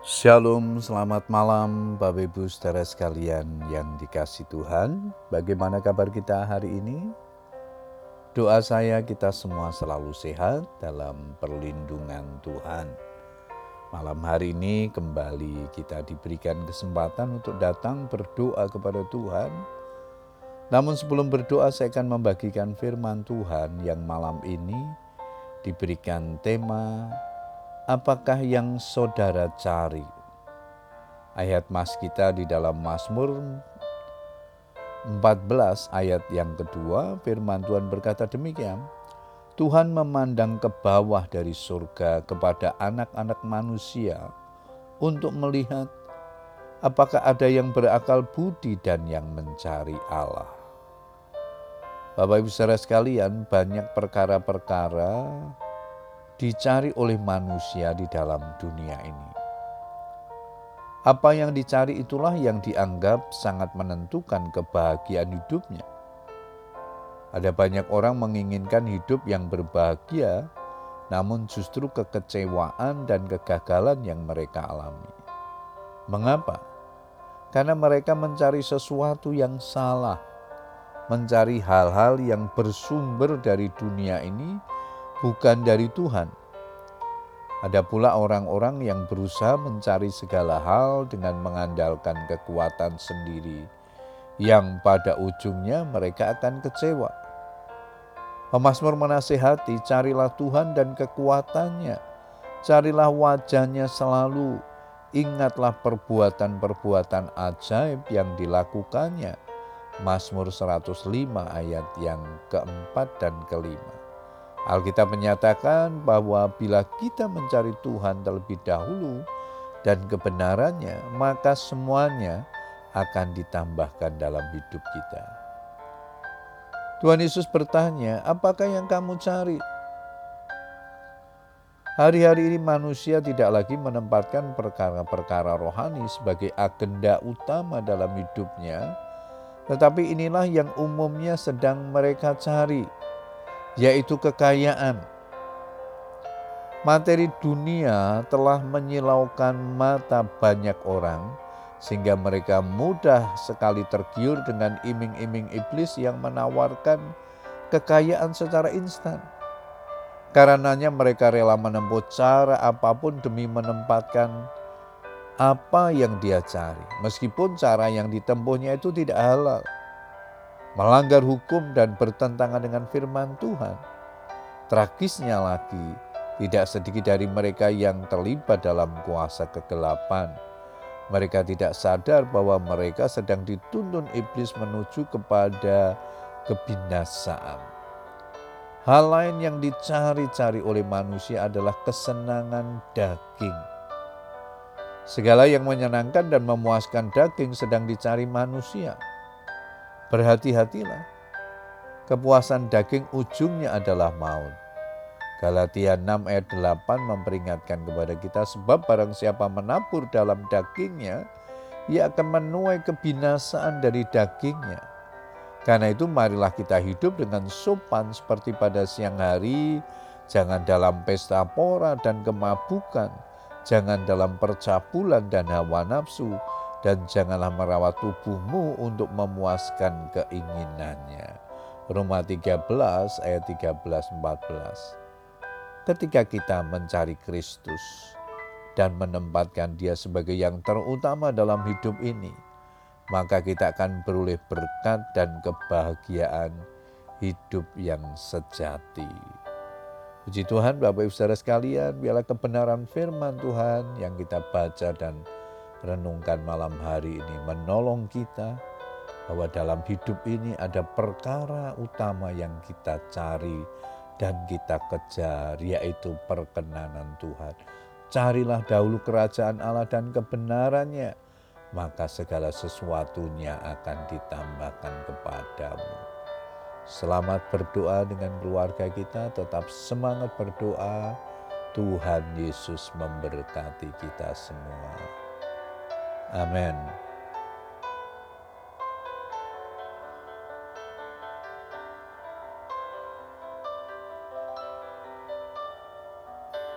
Shalom, selamat malam Bapak Ibu saudara sekalian yang dikasih Tuhan. Bagaimana kabar kita hari ini? Doa saya kita semua selalu sehat dalam perlindungan Tuhan. Malam hari ini kembali kita diberikan kesempatan untuk datang berdoa kepada Tuhan. Namun sebelum berdoa saya akan membagikan firman Tuhan yang malam ini diberikan tema apakah yang saudara cari? Ayat mas kita di dalam Mazmur 14 ayat yang kedua firman Tuhan berkata demikian. Tuhan memandang ke bawah dari surga kepada anak-anak manusia untuk melihat apakah ada yang berakal budi dan yang mencari Allah. Bapak Ibu saudara sekalian, banyak perkara-perkara dicari oleh manusia di dalam dunia ini. Apa yang dicari itulah yang dianggap sangat menentukan kebahagiaan hidupnya. Ada banyak orang menginginkan hidup yang berbahagia, namun justru kekecewaan dan kegagalan yang mereka alami. Mengapa? Karena mereka mencari sesuatu yang salah, mencari hal-hal yang bersumber dari dunia ini bukan dari Tuhan. Ada pula orang-orang yang berusaha mencari segala hal dengan mengandalkan kekuatan sendiri, yang pada ujungnya mereka akan kecewa. Pemasmur menasehati, carilah Tuhan dan kekuatannya, carilah wajahnya selalu, ingatlah perbuatan-perbuatan ajaib yang dilakukannya. Mazmur 105 ayat yang keempat dan kelima. Alkitab menyatakan bahwa bila kita mencari Tuhan terlebih dahulu dan kebenarannya, maka semuanya akan ditambahkan dalam hidup kita. Tuhan Yesus bertanya, "Apakah yang kamu cari?" Hari-hari ini manusia tidak lagi menempatkan perkara-perkara rohani sebagai agenda utama dalam hidupnya, tetapi inilah yang umumnya sedang mereka cari yaitu kekayaan. Materi dunia telah menyilaukan mata banyak orang, sehingga mereka mudah sekali tergiur dengan iming-iming iblis yang menawarkan kekayaan secara instan. Karenanya mereka rela menempuh cara apa pun demi menempatkan apa yang dia cari, meskipun cara yang ditempuhnya itu tidak halal melanggar hukum dan bertentangan dengan firman Tuhan. Tragisnya lagi, tidak sedikit dari mereka yang terlibat dalam kuasa kegelapan. Mereka tidak sadar bahwa mereka sedang dituntun iblis menuju kepada kebinasaan. Hal lain yang dicari-cari oleh manusia adalah kesenangan daging. Segala yang menyenangkan dan memuaskan daging sedang dicari manusia Berhati-hatilah. Kepuasan daging ujungnya adalah maut. Galatia 6 ayat 8 memperingatkan kepada kita sebab barang siapa menabur dalam dagingnya, ia akan menuai kebinasaan dari dagingnya. Karena itu marilah kita hidup dengan sopan seperti pada siang hari, jangan dalam pesta pora dan kemabukan, jangan dalam percabulan dan hawa nafsu, dan janganlah merawat tubuhmu untuk memuaskan keinginannya. Roma 13 ayat 13 14. Ketika kita mencari Kristus dan menempatkan Dia sebagai yang terutama dalam hidup ini, maka kita akan beroleh berkat dan kebahagiaan hidup yang sejati. Puji Tuhan Bapak Ibu Saudara sekalian, biarlah kebenaran firman Tuhan yang kita baca dan renungkan malam hari ini menolong kita bahwa dalam hidup ini ada perkara utama yang kita cari dan kita kejar yaitu perkenanan Tuhan. Carilah dahulu kerajaan Allah dan kebenarannya, maka segala sesuatunya akan ditambahkan kepadamu. Selamat berdoa dengan keluarga kita, tetap semangat berdoa. Tuhan Yesus memberkati kita semua. Amen.